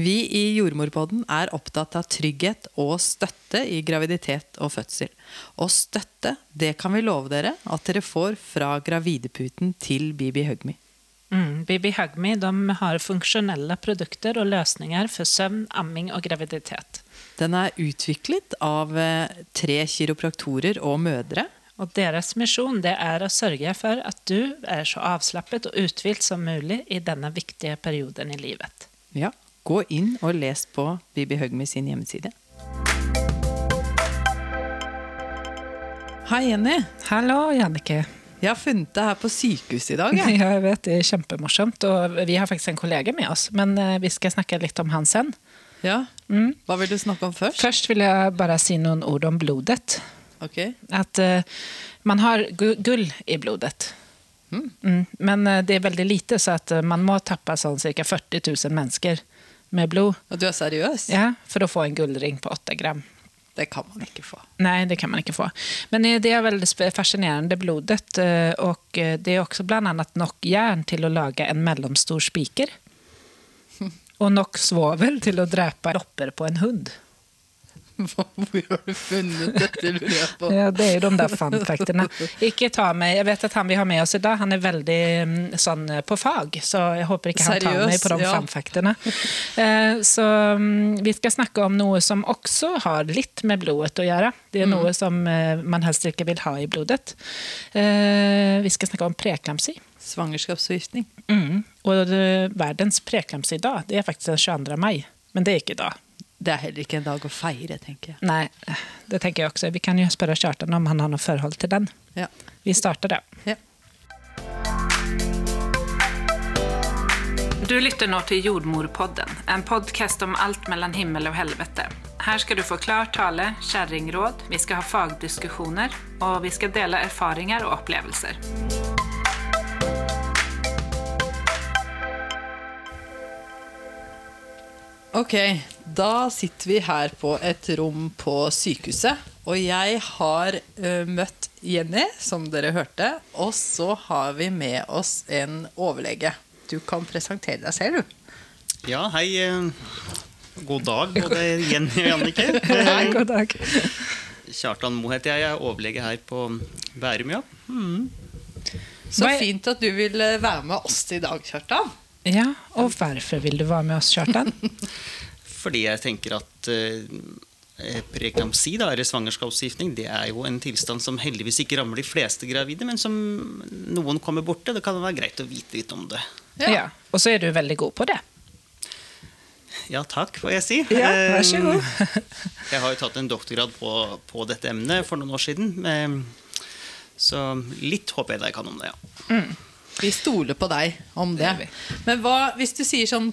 Vi i Jordmorpodden er opptatt av trygghet og støtte i graviditet og fødsel. Og støtte, det kan vi love dere at dere får fra Gravideputen til Bibi Hugme. Mm, Bibi Hugme har funksjonelle produkter og løsninger for søvn, amming og graviditet. Den er utviklet av eh, tre kiropraktorer og mødre. Og deres misjon det er å sørge for at du er så avslappet og uthvilt som mulig i denne viktige perioden i livet. Ja, Gå inn og les på Bibi Høgmi sin hjemmeside. Hei, Jenny. Hallo, Jannike. Jeg har funnet deg her på sykehuset i dag. Ja, jeg vet, Det er kjempemorsomt. Og vi har faktisk en kollega med oss, men eh, vi skal snakke litt om han sen. Ja, mm. Hva vil du snakke om først? Først vil jeg bare si noen ord om blodet. Okay. At uh, man har gull i blodet. Mm. Mm. Men uh, det er veldig lite, så at man må tappe sånn ca. 40 000 mennesker med blod. Og du er seriøs? Ja, For å få en gullring på åtte gram. Det kan man ikke få. Nei, det kan man ikke få. Men det er veldig fascinerende blodet. Eh, og eh, det er også bl.a. nok jern til å lage en mellomstor spiker. Og nok svovel til å drepe lopper på en hund. Hvor har du funnet dette, lurer jeg på. Ja, Det er jo de der fun Ikke ta meg, Jeg vet at han vi har med oss i dag, han er veldig mm, sånn eh, på fag. Så jeg håper ikke han tar meg på de ja. fun eh, så mm, vi skal snakke om noe som også har litt med blodet å gjøre. Det er mm. noe som eh, man helst ikke vil ha i blodet. Vi skal snakke om preeklamsi. Svangerskapsforgiftning. Mm. Og verdens preeklamsi-dag det er faktisk den 22. mai. Men det er ikke i dag. Det er heller ikke en dag å feire, tenker jeg. Nei, det tenker jeg også. Vi kan jo spørre Kjartan om han har noe forhold til den. Ja. Vi starter det. Ja. Du lytter nå til Jordmorpodden, en podkast om alt mellom himmel og helvete. Her skal du få klar tale, kjerringråd, vi skal ha fagdiskusjoner, og vi skal dele erfaringer og opplevelser. Ok, da sitter vi her på et rom på sykehuset. Og jeg har uh, møtt Jenny, som dere hørte. Og så har vi med oss en overlege. Du kan presentere deg selv, du. Ja, hei. God dag, både Jenny og Jannike. Hei, god dag. Kjartan Moe heter jeg. Jeg er overlege her på Bærum, ja. Mm. Så fint at du vil være med oss i dag, Kjartan. Ja, Og hvorfor vil du være med oss, Kjartan? Fordi jeg tenker at eh, preeklamsi, eller svangerskapsgiftning, det er jo en tilstand som heldigvis ikke rammer de fleste gravide, men som noen kommer borti. Det kan være greit å vite litt om det. Ja. ja. Og så er du veldig god på det. Ja, takk, får jeg si. Ja, vær så god. jeg har jo tatt en doktorgrad på, på, dette emnet for noen år siden. Så litt håper jeg jeg kan om det, ja. Mm. Vi stoler på deg om det. Men hva, hvis du sier sånn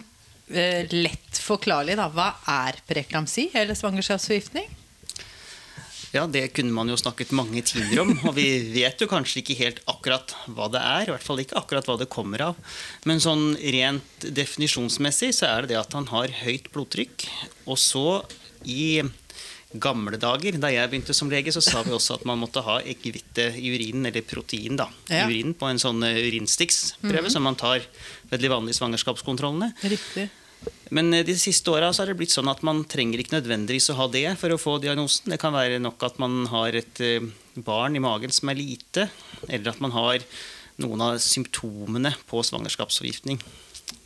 eh, lett forklarlig, da, hva er preeklamsi eller svangerskapsforgiftning? Ja, det kunne man jo snakket mange timer om. Og vi vet jo kanskje ikke helt akkurat hva det er. I hvert fall ikke akkurat hva det kommer av. Men sånn rent definisjonsmessig så er det det at han har høyt blodtrykk. Og så i gamle dager, da jeg begynte som lege, så sa vi også at man måtte ha eggehvite i urinen, eller protein da, ja. i urinen, på en sånn eh, urinstiksprøve mm -hmm. som man tar ved de vanlige svangerskapskontrollene. Riktig. Men eh, de siste åra har det blitt sånn at man trenger ikke nødvendigvis å ha det for å få diagnosen. Det kan være nok at man har et eh, barn i magen som er lite, eller at man har noen av symptomene på svangerskapsforgiftning.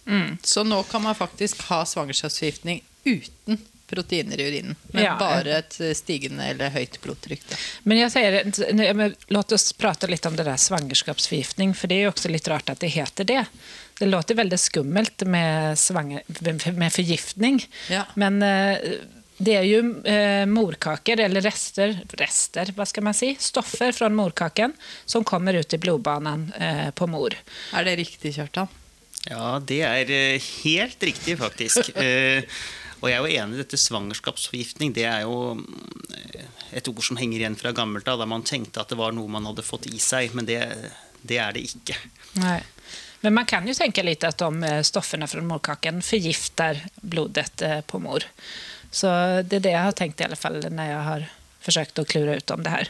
Mm. Så nå kan man faktisk ha svangerskapsforgiftning uten proteiner i urinen. Men ja. bare et stigende eller høyt blodtrykk. Da. Men jeg sier, Låt oss prate litt om det der svangerskapsforgiftning. For det er jo også litt rart at det heter det. Det låter veldig skummelt med, svanger, med forgiftning. Ja. Men eh, det er jo eh, morkaker, eller rester, rester hva skal man si, stoffer fra morkaken som kommer ut i blodbanen eh, på mor. Er det riktig, Kjartan? Ja, det er helt riktig, faktisk. Og jeg er jo enig i dette svangerskapsforgiftning. Det er jo eh, et ord som henger igjen fra gammelt av, da man tenkte at det var noe man hadde fått i seg. Men det, det er det ikke. Nei. Men man kan jo tenke litt at de eh, stoffene fra morkaken forgifter blodet eh, på mor. Så det er det jeg har tenkt i alle fall når jeg har forsøkt å klure ut om det her.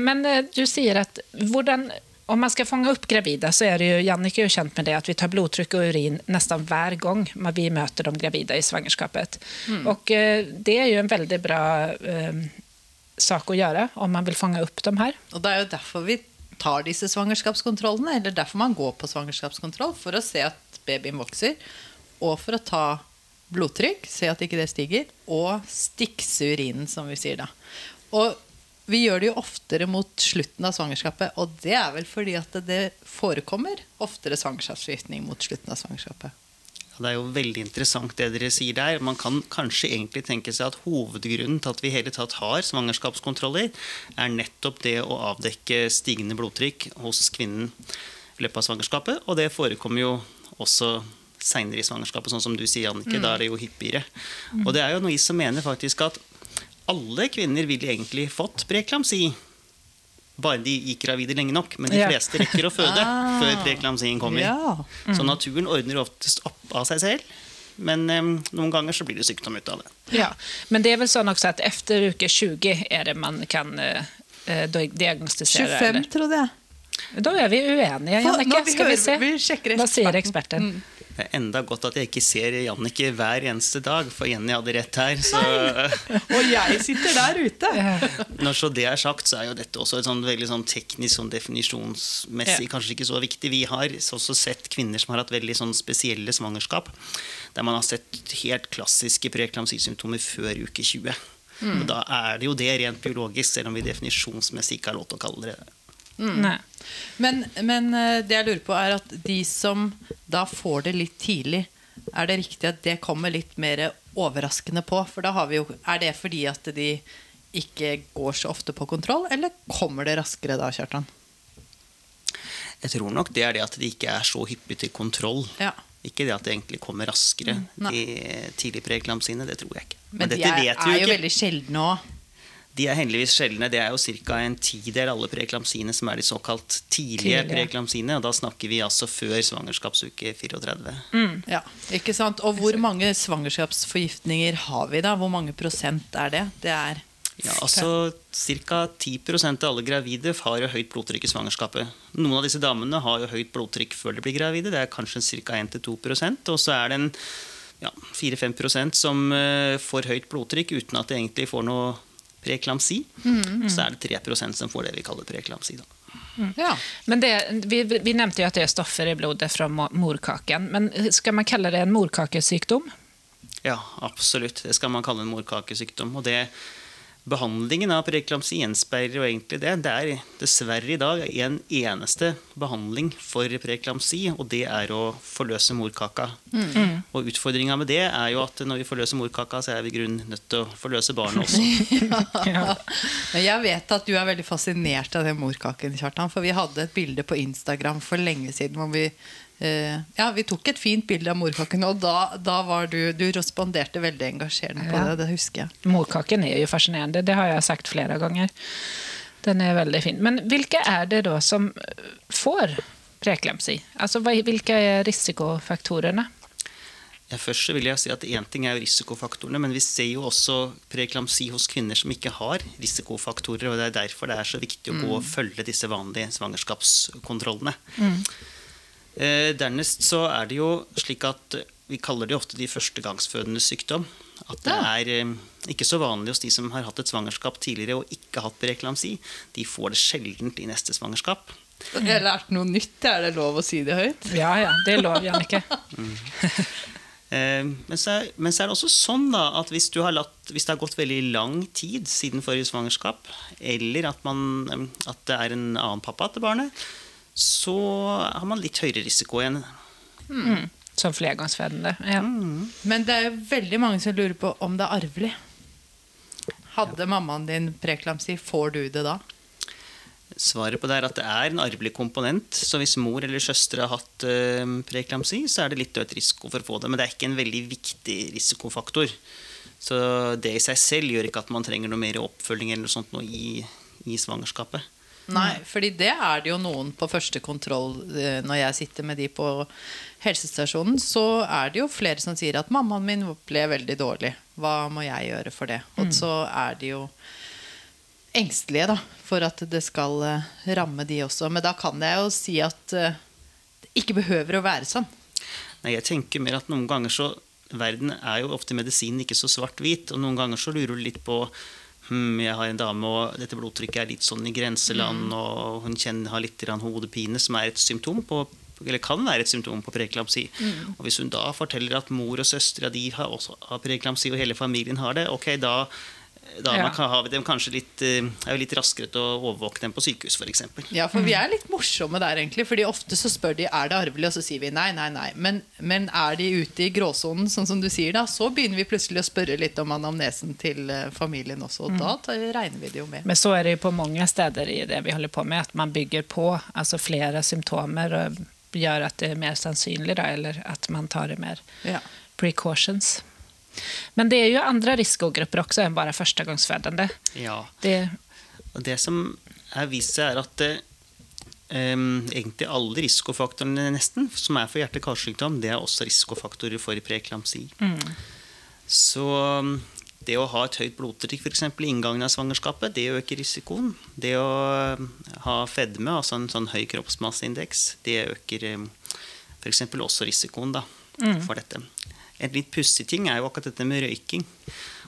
Men du sier at hvordan om man ska fånga upp gravida så är det ju, Jannike är ju känt med det, att vi tar blodtryck och urin nästan hver gång vi møter de gravida i svangerskapet. Mm. Och eh, det er jo en veldig bra eh, sak å gjøre om man vil fange opp de her. Och det är ju därför vi tar disse svangerskapskontrollene, eller derfor man går på svangerskapskontroll, for å se at babyen vokser, og for å ta blodtrykk, se at ikke det stiger, og stikse urinen, som vi sier da. Og vi gjør det jo oftere mot slutten av svangerskapet, og det er vel fordi at det forekommer oftere svangerskapsforgiftning mot slutten av svangerskapet. Ja, det er jo veldig interessant det dere sier der. Man kan kanskje egentlig tenke seg at hovedgrunnen til at vi hele tatt har svangerskapskontroller, er nettopp det å avdekke stigende blodtrykk hos kvinnen i løpet av svangerskapet. Og det forekommer jo også seinere i svangerskapet, sånn som du sier, Annike. Mm. Da er det jo hyppigere. Mm. Og det er jo noe som mener faktisk at alle kvinner ville egentlig fått preeklamsi. Bare de gikk gravide lenge nok. Men de fleste rekker å føde ah, før preeklamsien kommer. Ja. Mm. Så naturen ordner oftest opp av seg selv. Men um, noen ganger så blir det sykdom ut av det. Ja, Men det er vel sånn også at etter uke 20 er det man kan uh, diagnostisere? 25, eller? trodde jeg. Da er vi uenige, Janneke. Skal vi se. Vi Hva sier eksperten? Mm. Det er enda godt at jeg ikke ser Jannicke hver eneste dag, for Jenny hadde rett her. Så... Og jeg sitter der ute! Når så det er sagt, så er jo dette også et sånn veldig sånn teknisk sånn definisjonsmessig kanskje ikke så viktig. Vi har også sett kvinner som har hatt veldig sånn spesielle svangerskap, der man har sett helt klassiske preeklamsisymptomer før uke 20. Mm. Og da er det jo det rent biologisk, selv om vi definisjonsmessig ikke har lov til å kalle det det Mm. Men, men, eh, det jeg lurer på, er at de som da får det litt tidlig, er det riktig at det kommer litt mer overraskende på? For da har vi jo, Er det fordi at de ikke går så ofte på kontroll, eller kommer det raskere da, Kjartan? Jeg tror nok det er det at de ikke er så hyppig til kontroll. Ja. Ikke det at det egentlig kommer raskere mm, i tidlig preeklamsine. Det tror jeg ikke. Men, Men de er, er jo veldig sjeldne òg. De er heldigvis sjeldne. Det er jo ca. en tidel av alle preeklamsiene som er de såkalt tidlige preeklamsiene, Og da snakker vi altså før svangerskapsuke 34. Mm, ja, ikke sant? Og hvor mange svangerskapsforgiftninger har vi da? Hvor mange prosent er det? Det er ja, altså Ca. 10% av alle gravide har jo høyt blodtrykk i svangerskapet. Noen av disse damene har jo høyt blodtrykk før de blir gravide. Det er kanskje ca. 1-2% Og så er det en ja, 4-5 som uh, får høyt blodtrykk uten at de egentlig får noe preeklamsi. Mm, mm. Så er det 3% som får det vi kaller preeklamsi. Mm. Ja. Men det, vi, vi, nevnte jo at det er stoffer i blodet fra morkaken. Men skal man kalle det en morkakesykdom? Ja, absolutt. Det skal man kalle en morkakesykdom. Og det Behandlingen av preeklamsi gjenspeiler jo egentlig det. Det er dessverre i dag en eneste behandling for preeklamsi, og det er å forløse morkaka. Mm. Og utfordringa med det er jo at når vi forløser morkaka, så er vi i grunnen nødt til å forløse barnet også. ja. Jeg vet at du er veldig fascinert av den morkaken, Kjartan. For vi hadde et bilde på Instagram for lenge siden hvor vi Uh, ja, Vi tok et fint bilde av morkaken, og da, da var du Du responderte veldig engasjerende på ja. det. Det husker jeg. Morkaken er jo fascinerende. Det har jeg sagt flere ganger. Den er veldig fin. Men hvilke er det da som får preeklemsi? Altså, hvilke er risikofaktorene? Ja, først vil jeg si at Én ting er jo risikofaktorene, men vi ser jo også preeklamsi hos kvinner som ikke har risikofaktorer. og Det er derfor det er så viktig å gå og mm. følge disse vanlige svangerskapskontrollene. Mm. Eh, dernest så er det jo slik at vi kaller det ofte de førstegangsfødendes sykdom. At det er eh, ikke så vanlig hos de som har hatt et svangerskap tidligere og ikke hatt preeklamsi. De får det sjeldent i neste svangerskap. Jeg har lært noe nytt. Er det lov å si det høyt? Ja, ja. Det er lov, Jannicke. men, så er, men, så er, det også sånn da, at hvis, latt, hvis, det har gått veldig lang tid siden forrige svangerskap, eller at, man, eh, at det er en annen pappa til barnet, så har man litt høyere risiko igjen. Mm. Som flergangsfødende. Ja. Mm. Men det er jo veldig mange som lurer på om det er arvelig. Hadde ja. mammaen din preklamsi, får du det da? Svaret på det er at det er en arvelig komponent. Så hvis mor eller søster har hatt uh, preklamsi, så er det litt økt risiko for å få det. Men det er ikke en veldig viktig risikofaktor. Så det i seg selv gjør ikke at man trenger noe mer oppfølging eller noe sånt noe i, i svangerskapet. Nei, fordi det er det jo noen på første kontroll eh, når jeg sitter med de på helsestasjonen, så er det jo flere som sier at 'mammaen min ble veldig dårlig'. Hva må jeg gjøre for det? Og mm. så er de jo engstelige da, for at det skal uh, ramme de også. Men da kan jeg jo si at uh, det ikke behøver å være sånn. Nei, jeg tenker mer at noen ganger så Verden er jo ofte medisinen ikke så svart-hvit. Og noen ganger så lurer du litt på hm, jeg har en dame, og dette blodtrykket er litt sånn i grenseland, mm. og hun kjenner, har litt hodepine, som er et symptom på eller kan være et symptom på preeklamsi. Mm. Og hvis hun da forteller at mor og søstera de har også har preeklamsi, og hele familien har det, ok, da da ja. har vi dem kanskje litt, eh, er jo litt raskere til å overvåke dem på sykehus f.eks. Ja, for vi er litt morsomme der, egentlig. Fordi ofte så spør de er det arvelig, og så sier vi nei, nei, nei. Men, men er de ute i gråsonen, sånn som du sier, da, så begynner vi plutselig å spørre litt om anamnesen til eh, familien også. Og mm. da regner vi det jo med. Men så er det jo på mange steder i det vi holder på med, at man bygger på altså flere symptomer og gjør at det er mer sannsynlig, da, eller at man tar det mer ja. precautions. Men det er jo andre risikogrupper også enn bare førstegangsfødende. Ja. Det, det som er vist seg, er at um, egentlig alle risikofaktorene nesten, som er for hjerte-karsykdom, det er også risikofaktorer for preeklamsi. Mm. Så det å ha et høyt blodtrykk f.eks. i inngangen av svangerskapet, det øker risikoen. Det å ha fedme, altså en sånn høy kroppsmasseindeks, det øker f.eks. også risikoen da, mm. for dette. En litt pussig ting er jo akkurat dette med røyking.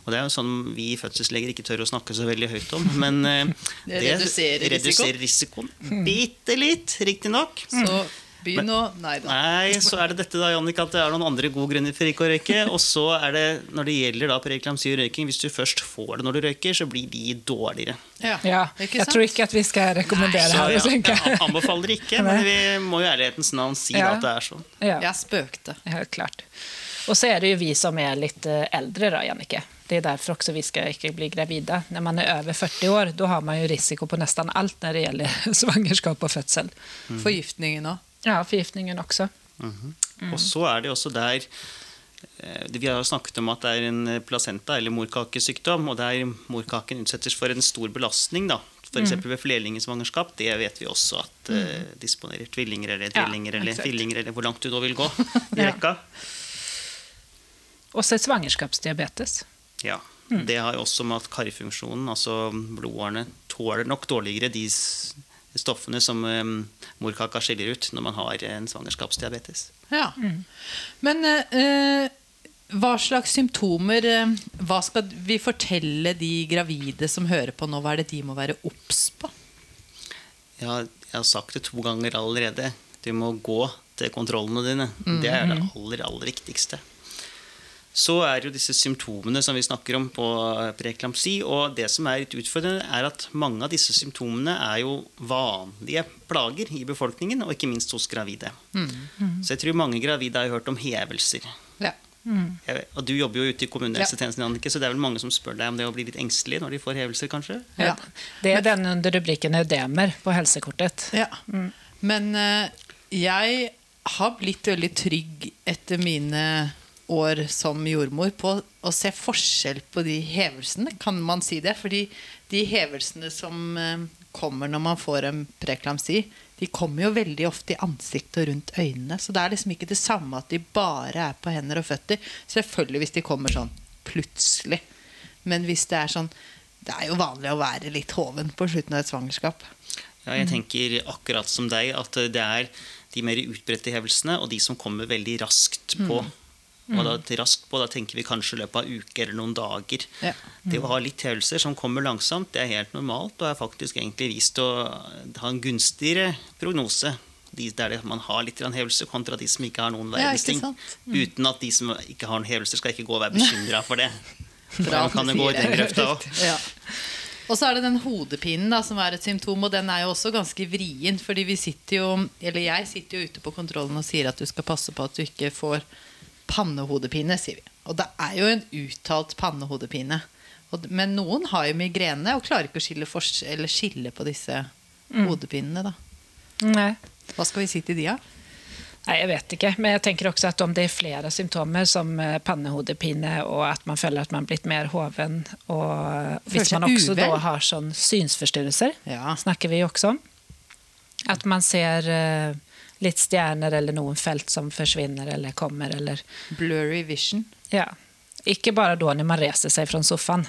Og det er jo sånn vi fødselsleger ikke tør å snakke så veldig høyt om. Men eh, det, det reduserer, reduserer risikoen. Bitte litt, riktignok. Så Begynn å Nei da. Nei, så er det dette da, Jannik, at det er noen andre gode grunner for ikke å røyke. Og så er det, når det gjelder da preeklamsi og røyking, hvis du først får det når du røyker, så blir de dårligere. Ja, ja Jeg tror ikke at vi skal rekommendere Nei, ja, ja, Jeg anbefaler ikke, men vi må jo ærlighetens navn si ja. at det er sånn. Ja. Jeg spøkte. Helt klart. Og så er det jo vi som er litt eh, eldre, da, Jannicke. Det er derfor også vi skal ikke bli gravide. Når man er over 40 år, da har man jo risiko på nesten alt når det gjelder svangerskap og fødsel. Mm. Forgiftningen òg. Ja, forgiftningen også. Mm -hmm. mm. Og så er det også der eh, vi har snakket om at det er en placenta- eller morkakesykdom, og der morkaken utsettes for en stor belastning. da, F.eks. Mm. ved flerlingsvangerskap. Det vet vi også at mm. uh, disponerer tvillinger eller tvillinger ja, eller tvillinger, eller hvor langt du da vil gå i rekka. Også et svangerskapsdiabetes. Ja. Mm. Det har jo også med at karfunksjonen, altså blodårene, tåler nok dårligere de stoffene som um, morkaka skiller ut når man har en svangerskapsdiabetes. Ja. Mm. Men uh, hva slags symptomer uh, Hva skal vi fortelle de gravide som hører på nå? Hva er det de må være obs på? Ja, jeg har sagt det to ganger allerede. Du må gå til kontrollene dine. Mm. Det er det mm. aller, aller viktigste så er jo disse symptomene som vi snakker om på preeklamsi. Og det som er litt utfordrende, er at mange av disse symptomene er jo vanlige plager i befolkningen, og ikke minst hos gravide. Mm. Mm. Så jeg tror mange gravide har hørt om hevelser. Ja. Mm. og du jobber jo ute i kommunehelsetjenesten, Annike, så det er vel mange som spør deg om det å bli litt engstelig når de får hevelser, kanskje? Ja. Det er den under rubrikken ødemer på helsekortet. Ja. Mm. Men uh, jeg har blitt veldig trygg etter mine år som jordmor på å se forskjell på de hevelsene, kan man si det? Fordi de hevelsene som eh, kommer når man får en preklamsi, de kommer jo veldig ofte i ansiktet og rundt øynene. Så det er liksom ikke det samme at de bare er på hender og føtter. Selvfølgelig hvis de kommer sånn plutselig. Men hvis det er sånn Det er jo vanlig å være litt hoven på slutten av et svangerskap. Ja, jeg tenker akkurat som deg at det er de mer utbredte hevelsene og de som kommer veldig raskt på. Mm. Og da, raskt på, da tenker vi kanskje i løpet av uker eller noen dager. Ja. Mm. Det å ha litt hevelser som kommer langsomt, det er helt normalt og er faktisk egentlig vist å ha en gunstigere prognose. De der man har litt hevelse, kontra de som ikke har noen verdens ting. Ja, mm. Uten at de som ikke har noen hevelser, skal ikke gå og være bekymra for det. For da kan det gå i den grøfta òg. Og så er det den hodepinen da, som er et symptom, og den er jo også ganske vrien. fordi vi sitter jo, eller jeg sitter jo ute på kontrollen og sier at du skal passe på at du ikke får pannehodepine, sier vi. Og det er jo en uttalt pannehodepine. Men noen har jo migrene og klarer ikke å skille, skille på disse mm. hodepinene. Da. Nei. Hva skal vi si til de, da? Nei, Jeg vet ikke, men jeg tenker også at om det er flere symptomer, som eh, pannehodepine, og at man føler at man er blitt mer hoven, og hvis man også da har sånn synsforstyrrelser, ja. snakker vi også om. At man ser uh, litt stjerner eller noen felt som forsvinner eller kommer. Eller Blurry vision. Ja. Ikke bare da når man reiser seg fra sofaen.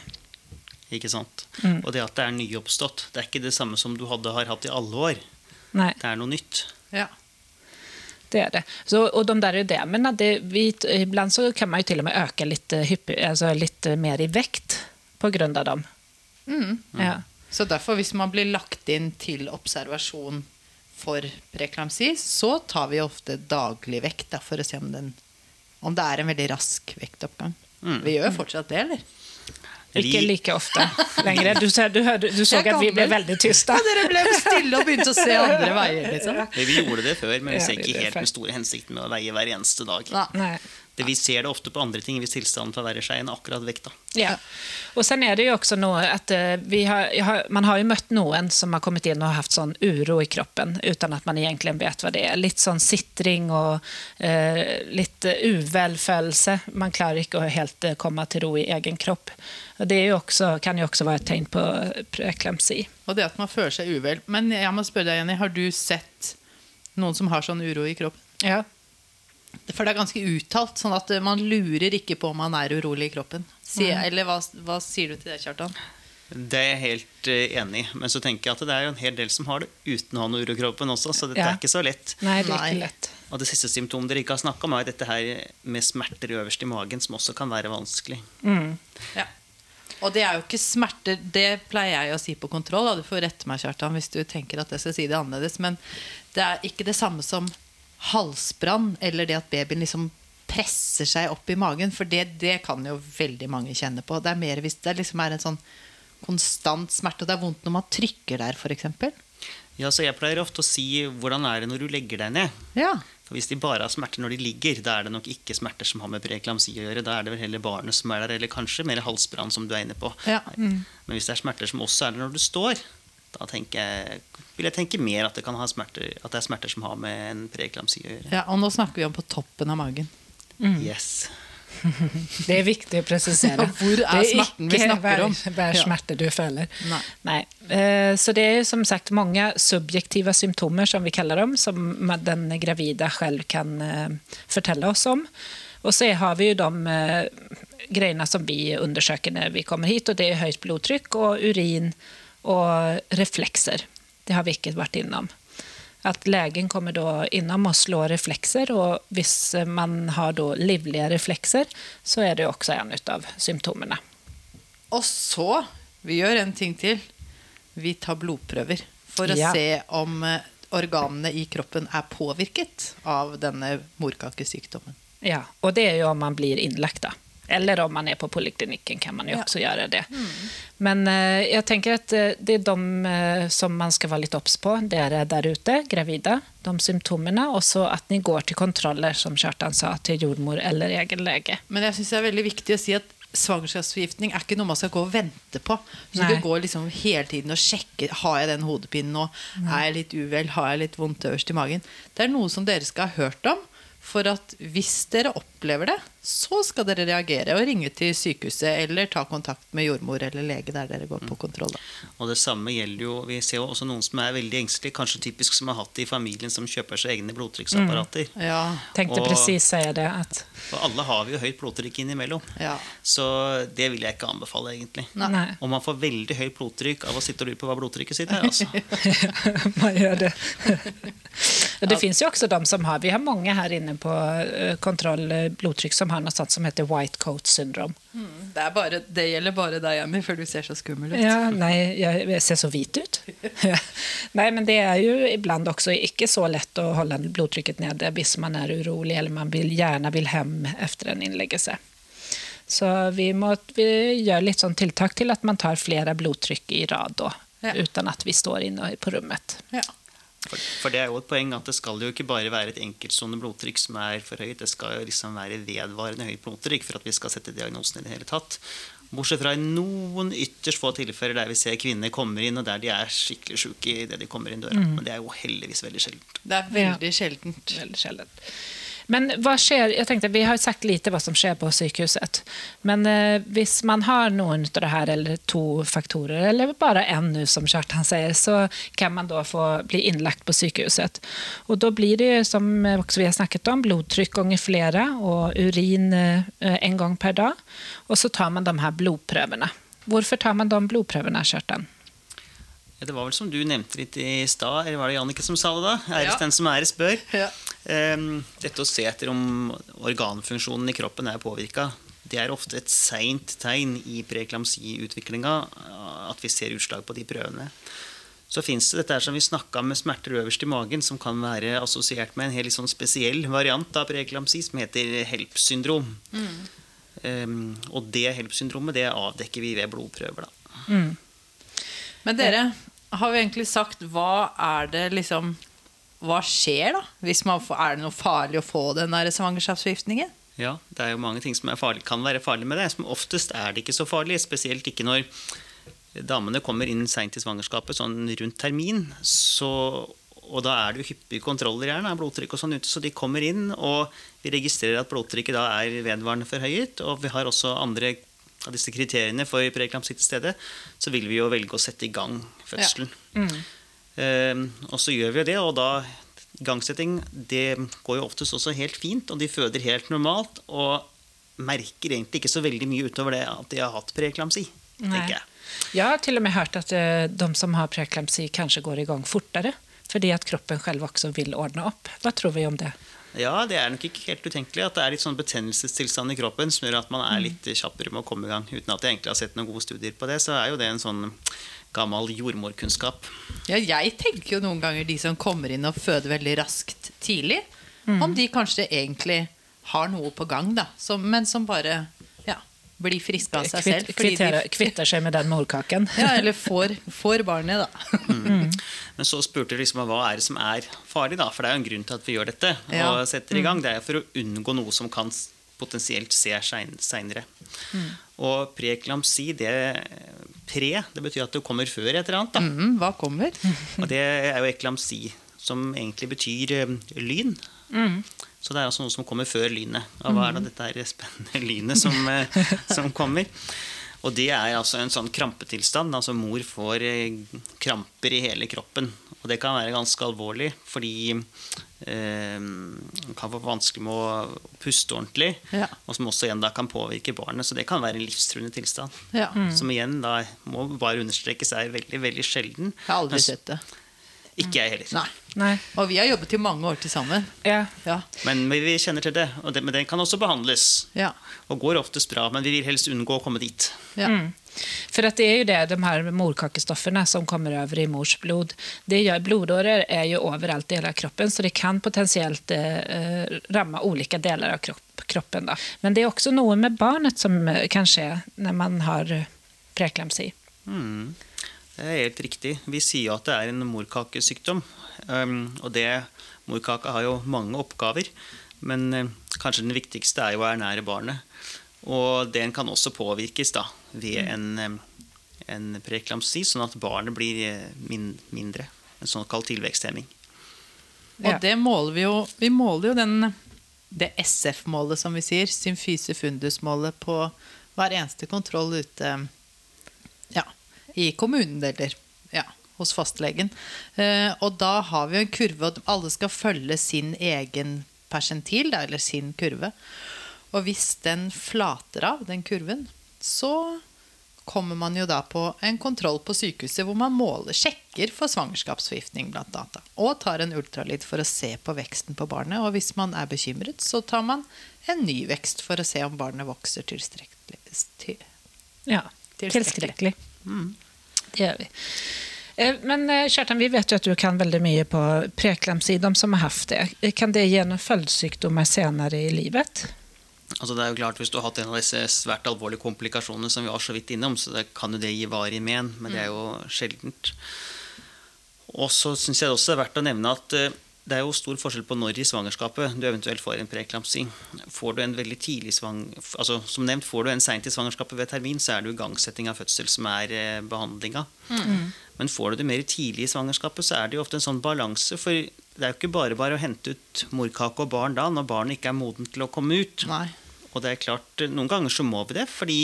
Ikke sant? Mm. Og det at det er nyoppstått, det er ikke det samme som du hadde, har hatt i alle år. Nei. Det er noe nytt. Ja. Det er det. Så, og de der vi, ibland så kan man jo til og med øke litt, hyppig, altså litt mer i vekt på grund av dem. Mm. Ja. Så derfor, hvis man blir lagt inn til observasjon for preeklamsi, så tar vi ofte daglig vekt da, for å se om, den, om det er en veldig rask vektoppgang. Mm. Vi gjør fortsatt det, eller? Ikke like ofte lenger. Du, du, du, du så at vi ble veldig tyste. Ja, dere ble stille og begynte å se andre veier. Liksom. Vi gjorde det før, men vi ser ikke helt med store hensikten med å veie hver eneste dag. Nei. Det, vi ser det ofte på andre ting hvis tilstanden forverrer seg enn akkurat vekta. Ja. Og sen er det jo også noe at eh, har, Man har jo møtt noen som har kommet inn og hatt sånn uro i kroppen uten at man egentlig vet hva det er. Litt sånn sitring og eh, litt uvelfølelse. Man klarer ikke å helt eh, komme til ro i egen kropp. Og Det jo også, kan jo også være et tegn på preeklemsi. Og det at man føler seg uvel. Men jeg må spørre deg, Jenny, har du sett noen som har sånn uro i kroppen? Ja. For det er ganske uttalt, sånn at man lurer ikke på om man er urolig i kroppen. Sier, eller hva, hva, sier du til det, Kjartan? Det er jeg helt uh, enig i. Men så tenker jeg at det er jo en hel del som har det uten å ha noe uro i kroppen også, så dette ja. er ikke så lett. Nei, det er ikke lett. Og det siste symptomet dere ikke har snakka om, er dette her med smerter øverst i magen, som også kan være vanskelig. Mm. Ja. Og det er jo ikke smerter Det pleier jeg å si på kontroll. Du får rette meg, Kjartan, hvis du tenker at jeg skal si det annerledes. Men det er ikke det samme som halsbrann, eller det at babyen liksom presser seg opp i magen. For det, det, kan jo veldig mange kjenne på. Det er mer hvis det liksom er en sånn konstant smerte, og det er vondt når man trykker der, f.eks. Ja, så jeg pleier ofte å si 'hvordan er det når du legger deg ned'? Ja. For Hvis de bare har smerter når de ligger, da er det nok ikke smerter som har med preeklamsi å gjøre. Da er det vel heller barnet som er der, eller kanskje mer halsbrann, som du er inne på. Ja. Mm. Men hvis det er smerter som også er der når du står, da jeg, vil jeg tenke mer at det, smerter, at det, er smerter som har med en preeklamsi å gjøre. Ja, og nå snakker vi om på toppen av magen. Mm. Yes. Det er viktig å presisere. Hvor er smerten vi snakker om? Det er ikke hver smerte du føler. Nei. Nei. Eh, så det er som sagt mange subjektive symptomer, som vi kaller dem, som den gravide selv kan eh, fortelle oss om. Og så har vi jo de eh, greiene som vi undersøker når vi kommer hit, og det er høyt blodtrykk og urin og reflekser. Det har vi ikke vært innom. At legen kommer da innom og slår reflekser, og hvis man har da livlige reflekser, så er det også en av symptomene. Og så Vi gjør en ting til. Vi tar blodprøver for å ja. se om eh, organene i kroppen er påvirket av denne morkakesykdommen. Ja, og det er jo om man blir innlagt, da. Eller om man er på poliklinikken kan man jo ja. også gjøre det. Mm. Men eh, jeg tenker at eh, det er de eh, som man skal være litt obs på. Dere der ute, gravide, de symptomene. Og så at dere går til kontroller, som Kjartan sa, til jordmor eller egen lege. Men jeg syns det er veldig viktig å si at svangerskapsforgiftning er ikke noe man skal gå og vente på. Så du går liksom hele tiden og sjekker har jeg den hodepinen nå. Nei. Er jeg litt uvel? Har jeg litt vondt øverst i magen? Det er noe som dere skal ha hørt om. For at hvis dere opplever det, så skal dere reagere og ringe til sykehuset eller ta kontakt med jordmor eller lege der dere går på mm. kontroll. Og det samme gjelder jo Vi ser jo også noen som er veldig engstelige, kanskje typisk som har hatt det i familien, som kjøper seg egne blodtrykksapparater. Mm. Ja. Tenkte presis precis si det. At... Og alle har vi jo høyt blodtrykk innimellom. Ja. Så det vil jeg ikke anbefale, egentlig. Nei. Og man får veldig høyt blodtrykk av å sitte og lure på hva blodtrykket sitt er. Altså. man gjør det. Det ja. fins jo også de som har Vi har mange her inne på eh, kontroll eh, blodtrykk som har noe som heter white coat syndrome. Mm. Det, bare, det, gjelder bare deg, Emmy, for du ser så skummel ut. Ja, nei, jeg ser så hvit ut. nei, men det er jo iblant også ikke så lett å holde blodtrykket nede hvis man er urolig eller man vil, gjerne vil hjem etter en innleggelse. Så vi må vi gjør litt sånn tiltak til at man tar flere blodtrykk i rad da, ja. uten at vi står inne på rommet. Ja. For, for, det er jo et poeng at det skal jo ikke bare være et enkeltstående blodtrykk som er for høyt. Det skal jo liksom være vedvarende høyt blodtrykk for at vi skal sette diagnosen i det hele tatt. Bortsett fra i noen ytterst få tilfeller der vi ser kvinner kommer inn, og der de er skikkelig sjuke idet de kommer inn døra. Mm. Men det er jo heldigvis veldig sjeldent. Det er veldig sjeldent. Veldig sjeldent. Men hva skjer, jeg tenkte, Vi har sagt lite hva som skjer på sykehuset. Men eh, hvis man har noen av det her, eller to faktorer, eller bare én nå, som Kjartan sier, så kan man da få bli innlagt på sykehuset. Og da blir det, som vi har snakket om, blodtrykk ganger flere og urin eh, en gang per dag. Og så tar man de her blodprøvene. Hvorfor tar man de blodprøvene, Kjartan? Ja, det var vel som du nevnte litt i stad, eller var det Jannicke som sa det da? Æres ja. den som æres bør. Ja. Um, dette å se etter om organfunksjonen i kroppen er påvirka, det er ofte et seint tegn i preeklamsiutviklinga at vi ser utslag på de prøvene. Så fins det dette som vi snakka med smerter øverst i magen, som kan være assosiert med en helt sånn spesiell variant av preeklamsi som heter HELP-syndrom. Mm. Um, og det HELP-syndromet det avdekker vi ved blodprøver. da. Mm. Men dere, har vi egentlig sagt hva er det liksom Hva skjer, da? Får, er det noe farlig å få den svangerskapsforgiftningen? Ja, det er jo mange ting som farlig, kan være farlig med det. Som oftest er det ikke så farlig. Spesielt ikke når damene kommer inn seint i svangerskapet, sånn rundt termin. Så, og da er det jo hyppige kontroller gjerne av blodtrykk og sånn ute, så de kommer inn, og vi registrerer at blodtrykket da er vedvarende forhøyet. Og vi har også andre av disse kriteriene for preeklamsi til stede, så vil vi jo velge å sette i gang fødselen. Ja. Mm. Eh, og så gjør vi det, og da igangsetting det går jo oftest også helt fint, og de føder helt normalt. Og merker egentlig ikke så veldig mye utover det at de har hatt preeklamsi. tenker jeg. Jeg har til og med hørt at eh, de som har preeklamsi, kanskje går i gang fortere. Fordi at kroppen selv også vil ordne opp. Hva tror vi om det? Ja, det er nok ikke helt utenkelig at det er litt sånn betennelsestilstand i kroppen som gjør at man er litt kjappere med å komme i gang. Uten at jeg egentlig har sett noen gode studier på det, så er jo det en sånn gammel jordmorkunnskap. Ja, jeg tenker jo noen ganger de som kommer inn og føder veldig raskt tidlig, mm. om de kanskje egentlig har noe på gang, da, som, men som bare blir friske av seg selv. Kvitter, de, kvitter seg med den morkaken. ja, eller får, får barnet, da. Mm. Men så spurte du liksom hva er det som er farlig, da? For det er jo en grunn til at vi gjør dette. Ja. og setter i gang. Det er for å unngå noe som kan potensielt se seinere. Mm. Og preeklamsi, det Pre, det betyr at det kommer før et eller annet. Da. Mm, hva kommer? og det er jo eklamsi, som egentlig betyr ø, lyn. Mm. Så det er altså noe som kommer før lynet. Og hva er da dette her spennende lynet som, eh, som kommer? Og det er altså en sånn krampetilstand. Altså mor får eh, kramper i hele kroppen. Og det kan være ganske alvorlig, fordi eh, kan få vanskelig med å puste ordentlig. Ja. Og som også igjen da kan påvirke barnet. Så det kan være en livstruende tilstand. Ja. Mm. Som igjen da må bare understrekes er veldig, veldig sjelden. Jeg har aldri sett det. Ikke jeg heller. Nei. Nei. Og vi har jobbet i mange år til sammen. Ja. ja. Men vi kjenner til det, og det, men den kan også behandles. Ja. Og går oftest bra, men vi vil helst unngå å komme dit. Ja. Mm. For det er jo det, de her morkakestoffene som kommer over i mors blod. Blodårer er jo overalt i hele kroppen, så det kan potensielt eh, ramme ulike deler av kropp, kroppen. Då. Men det er også noe med barnet som eh, kan skje når man har preeklamsi. Mm. Det er helt riktig. Vi sier at det er en morkakesykdom. Um, det, morkaka har jo mange oppgaver, men uh, kanskje den viktigste er jo å ernære barnet. Og den kan også påvirkes da, ved mm. en, en preeklamsi, sånn at barnet blir uh, min, mindre. En såkalt tilveksthemming. Og det måler vi jo Vi måler jo den, det SF-målet, som vi sier, symfyse fundus-målet, på hver eneste kontroll ute ja, i kommunen eller ja, hos fastlegen. Eh, og da har vi en kurve, og alle skal følge sin egen persentil, eller sin kurve. Og hvis den flater av, den kurven, så kommer man jo da på en kontroll på sykehuset hvor man måler, sjekker for svangerskapsforgiftning blant data. Og tar en ultralyd for å se på veksten på barnet. Og hvis man er bekymret, så tar man en ny vekst for å se om barnet vokser tilstrekkelig. Til, ja, tilstrekkelig. Mm. Det gjør vi. Eh, men eh, Kjartan, vi vet jo at du kan veldig mye på preeklamsi, de som har hatt det. Kan det gi noen følgesykdommer senere i livet? Altså det er jo klart Hvis du har hatt en av disse svært alvorlige komplikasjonene som vi var så vidt innom, så det kan jo det gi varig men, men det er jo sjeldent. Og så syns jeg også det er verdt å nevne at eh, det er jo stor forskjell på når i svangerskapet du eventuelt får en preeklamsi. Får du en veldig tidlig svang... Altså, som nevnt, får du en seint i svangerskapet ved termin, så er det jo igangsetting av fødsel som er eh, behandlinga. Mm. Men får du det mer tidlig i svangerskapet, så er det jo ofte en sånn balanse. For det er jo ikke bare bare å hente ut morkake og barn da, når barnet ikke er modent til å komme ut. Nei. Og det er klart, noen ganger så må vi det, fordi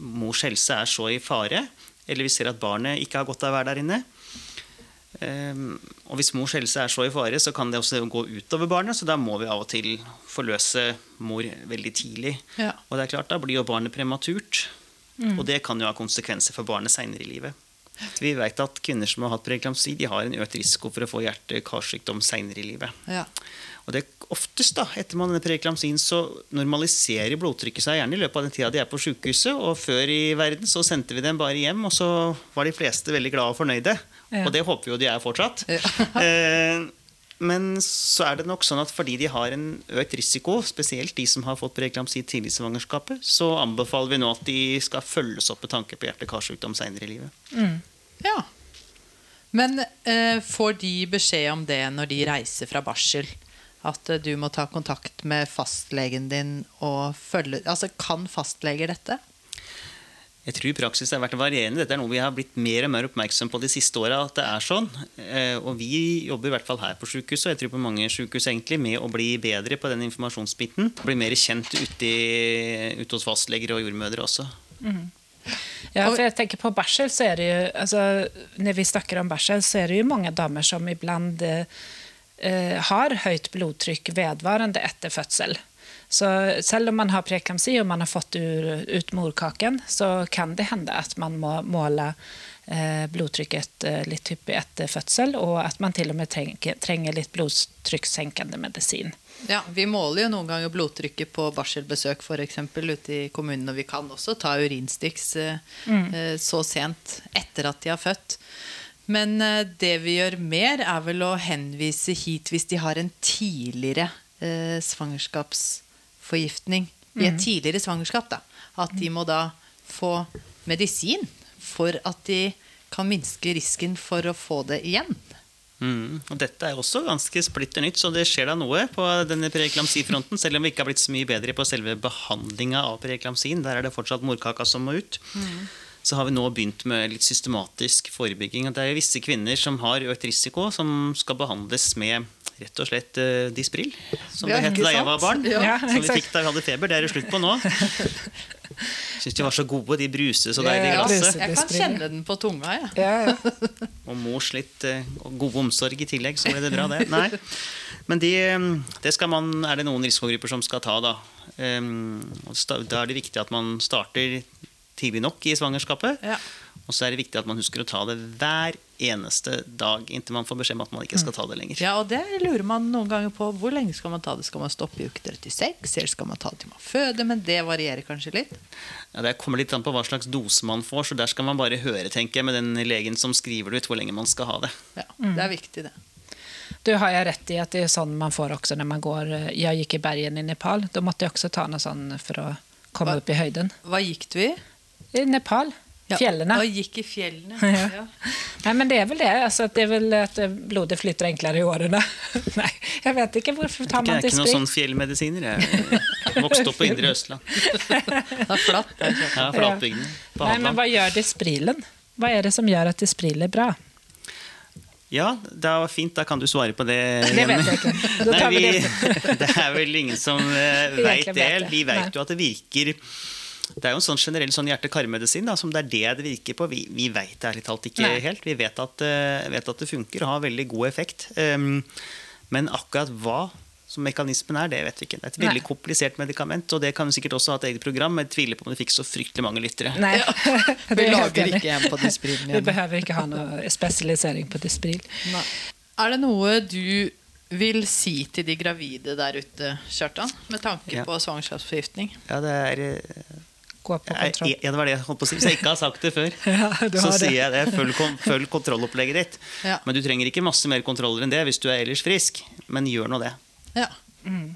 mors helse er så i fare. Eller vi ser at barnet ikke har godt av å være der inne. Um, og hvis mors helse er så i fare, så kan det også gå utover barnet. Så da må vi av og til forløse mor veldig tidlig. Ja. Og det er klart, da blir jo barnet prematurt. Mm. Og det kan jo ha konsekvenser for barnet seinere i livet. Vi vet at kvinner som har hatt preeklamsi, de har en økt risiko for å få hjerte-karsykdom seinere i livet. Ja. Og det oftest da, etter man denne preeklamsien så normaliserer blodtrykket seg gjerne i løpet av den tida de er på sykehuset. Og før i verden så sendte vi dem bare hjem, og så var de fleste veldig glade og fornøyde. Ja. Og det håper vi jo de er fortsatt. Ja. men så er det nok sånn at fordi de har en økt risiko, spesielt de som har fått preeklamsi tidlig i svangerskapet, så anbefaler vi nå at de skal følges opp med tanke på hjerte-karsykdom seinere i livet. Mm. Ja. Men eh, får de beskjed om det når de reiser fra barsel? At eh, du må ta kontakt med fastlegen din og følge Altså, kan fastleger dette? Jeg tror praksis har vært varierende. Dette er noe vi har blitt mer og mer oppmerksom på de siste åra. at det er sånn. Eh, og vi jobber i hvert fall her på sykehuset, og jeg tror på mange sykehus egentlig, med å bli bedre på den informasjonsbiten. Bli mer kjent ute, ut hos fastleger og jordmødre også. Mm. Ja, for jeg tenker på barsel, så er det jo altså, Når vi snakker om barsel, så er det jo mange damer som iblant eh, har høyt blodtrykk vedvarende etter fødsel. Så selv om man har preeklamsi og man har fått ut morkaken, så kan det hende at man må måle eh, blodtrykket eh, litt hyppig etter fødsel, og at man til og med trenger litt blodtrykkssenkende medisin. Ja, Vi måler jo noen ganger blodtrykket på barselbesøk for eksempel, ute i kommunen. Og vi kan også ta urinstiks eh, mm. så sent etter at de har født. Men det vi gjør mer, er vel å henvise hit hvis de har en tidligere eh, svangerskaps forgiftning i et mm. tidligere svangerskap. Da. At de må da få medisin for at de kan minske risken for å få det igjen. Mm. Og dette er også ganske splitter nytt, så det skjer da noe på denne preeklamsifronten. Selv om vi ikke har blitt så mye bedre på selve behandlinga av preeklamsien. Der er det fortsatt morkaka som må ut. Mm. Så har vi nå begynt med litt systematisk forebygging. Det er visse kvinner som har økt risiko, som skal behandles med rett og slett uh, Dispril, som det het da jeg var barn. Ja. som vi fikk da vi hadde feber. Det er det slutt på nå. Syns de var så gode, de bruser så deilig i glasset. Jeg kan kjenne den på tunga, jeg. Ja. og mors litt uh, god omsorg i tillegg, så ble det bra, det. Nei. Men de, det man, er det noen risikogrupper som skal ta, da. Um, da er det viktig at man starter tidlig nok i svangerskapet. Ja. Og så er det viktig at man husker å ta det hver eneste dag inntil man får beskjed om at man ikke skal ta det lenger. Ja, og det lurer man noen ganger på. Hvor lenge skal man ta det? Skal man stoppe i uke 36, eller skal man ta det til man føder? Men det varierer kanskje litt? Ja, Det kommer litt an på hva slags dose man får, så der skal man bare høre, tenker jeg, med den legen som skriver det ut, hvor lenge man skal ha det. Ja, det er viktig, det. Du har jeg rett i at det er sånn man får også når man går Jeg gikk i bergen i Nepal. Da måtte jeg også ta noe sånn for å komme hva, opp i høyden. Hva gikk du i? I Nepal. Fjellene. Ja, og gikk i fjellene. Ja. Nei, men det er vel det. Altså, det er vel at blodet flyter enklere i årene. Nei, jeg vet ikke hvorfor tar man det Jeg er ikke noen sånn fjellmedisiner. Jeg vokste opp på Indre Østland. Det er flatt. Ja, flatbygdene. Nei, men hva gjør Disprilen? Hva er det som gjør at Dispril er bra? Ja, det var fint. Da kan du svare på det. Det vet jeg ikke. Nei, vi, det er vel ingen som uh, veit det. Vi vet jo at det virker det er jo en sånn generell sånn hjerte-kar-medisin som det er det det virker på. Vi, vi veit ærlig talt ikke Nei. helt. Vi vet at, uh, vet at, det funker og har veldig god effekt. Um, men akkurat hva som mekanismen er, det vet vi ikke. Det er et veldig Nei. komplisert medikament, og det kan vi sikkert også ha et eget program. Men jeg tviler på om det fikk så fryktelig mange lyttere. Nei, vi lager ikke en på Dispril. Vi behøver ikke ha noe spesialisering på Dispril. Nei. Er det noe du vil si til de gravide der ute, Kjartan, med tanke ja. på svangerskapsforgiftning? Ja, det er gå på kontroll. Ja, det var det jeg holdt på å si. Hvis jeg ikke har sagt det før, ja, så sier jeg det. Følg, følg kontrollopplegget ditt. Ja. Men du trenger ikke masse mer kontroller enn det hvis du er ellers frisk. Men gjør nå det. Ja. Mm.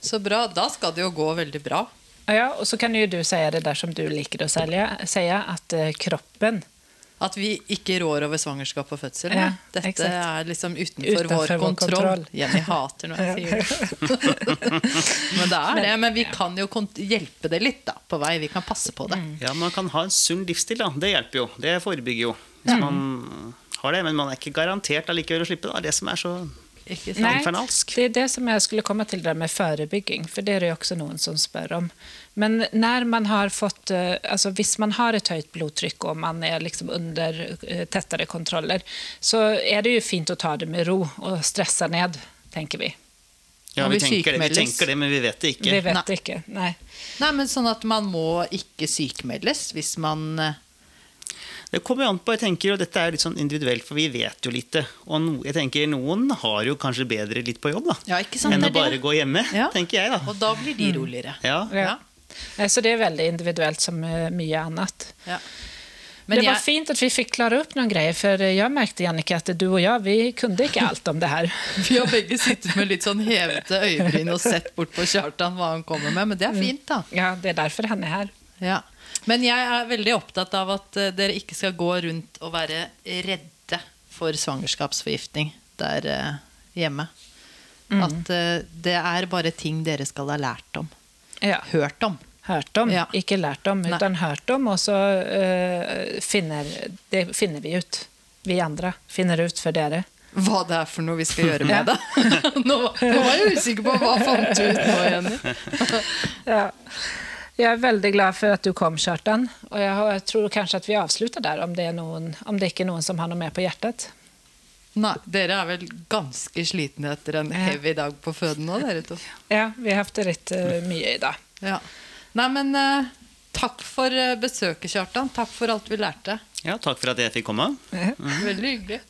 Så bra. Da skal det jo gå veldig bra. Ja, og så kan jo du si det dersom du liker å si, at eh, kroppen at vi ikke rår over svangerskap og fødsel. Ja, Dette exakt. er liksom utenfor, utenfor vår, vår kontroll. kontroll. Jenny hater når jeg sier det. men det er det. Men vi kan jo hjelpe det litt da, på vei. Vi kan passe på det. Mm. Ja, Man kan ha en sunn livsstil. da. Det hjelper jo. Det forebygger jo. Hvis man har det, Men man er ikke garantert allikevel å slippe. Det er det som er så Nei, det er det som jeg skulle komme til der med forebygging, for det er det jo også noen som spør om. Men når man har fått, eh, altså hvis man har et høyt blodtrykk og man er liksom under eh, tettere kontroller, så er det jo fint å ta det med ro og stresse ned, tenker vi. Ja, vi, tenker det, vi tenker det, men vi vet det ikke. Vi vet Nei. ikke, Nei. Nei, men Sånn at man må ikke sykemeldes hvis man eh, det kommer an på, jeg tenker, og Dette er litt sånn individuelt, for vi vet jo lite. Og no, jeg tenker Noen har jo kanskje bedre litt på jobb da, ja, sant, enn å bare gå hjemme. Ja. tenker jeg da. Og da blir de roligere. Ja. ja. Så det er veldig individuelt som mye annet. Ja. Men det var fint at vi fikk klare opp noen greier, for jeg merket Jannike, at du og jeg vi kunne ikke alt om det her. vi har begge sittet med litt sånn hevete øyebryn og sett bort på Kjartan hva han kommer med, men det er fint, da. Ja, det er derfor han er her. Ja. Men jeg er veldig opptatt av at eh, dere ikke skal gå rundt og være redde for svangerskapsforgiftning der eh, hjemme. Mm. At eh, det er bare ting dere skal ha lært om. Ja. Hørt om. Hørt om, ja. ikke lært om, men hørt om. Og så uh, finner, det finner vi ut. Vi andre finner ut for dere. Hva det er for noe vi skal gjøre med det. nå, nå var jeg usikker på hva fant du ut nå, Jenny. ja. Jeg er veldig glad for at du kom, Kjartan. Og jeg, tror kanskje at vi avslutter der, om det, noen, om det ikke er noen som har noe mer på hjertet. Nei, Dere er vel ganske slitne etter en heavy dag på føden nå, dere to? Ja, vi har hatt det litt uh, mye i dag. Ja. Nei, men uh, takk for besøket, Kjartan. Takk for alt vi lærte. Ja, takk for at jeg fikk komme. Mm. Veldig hyggelig.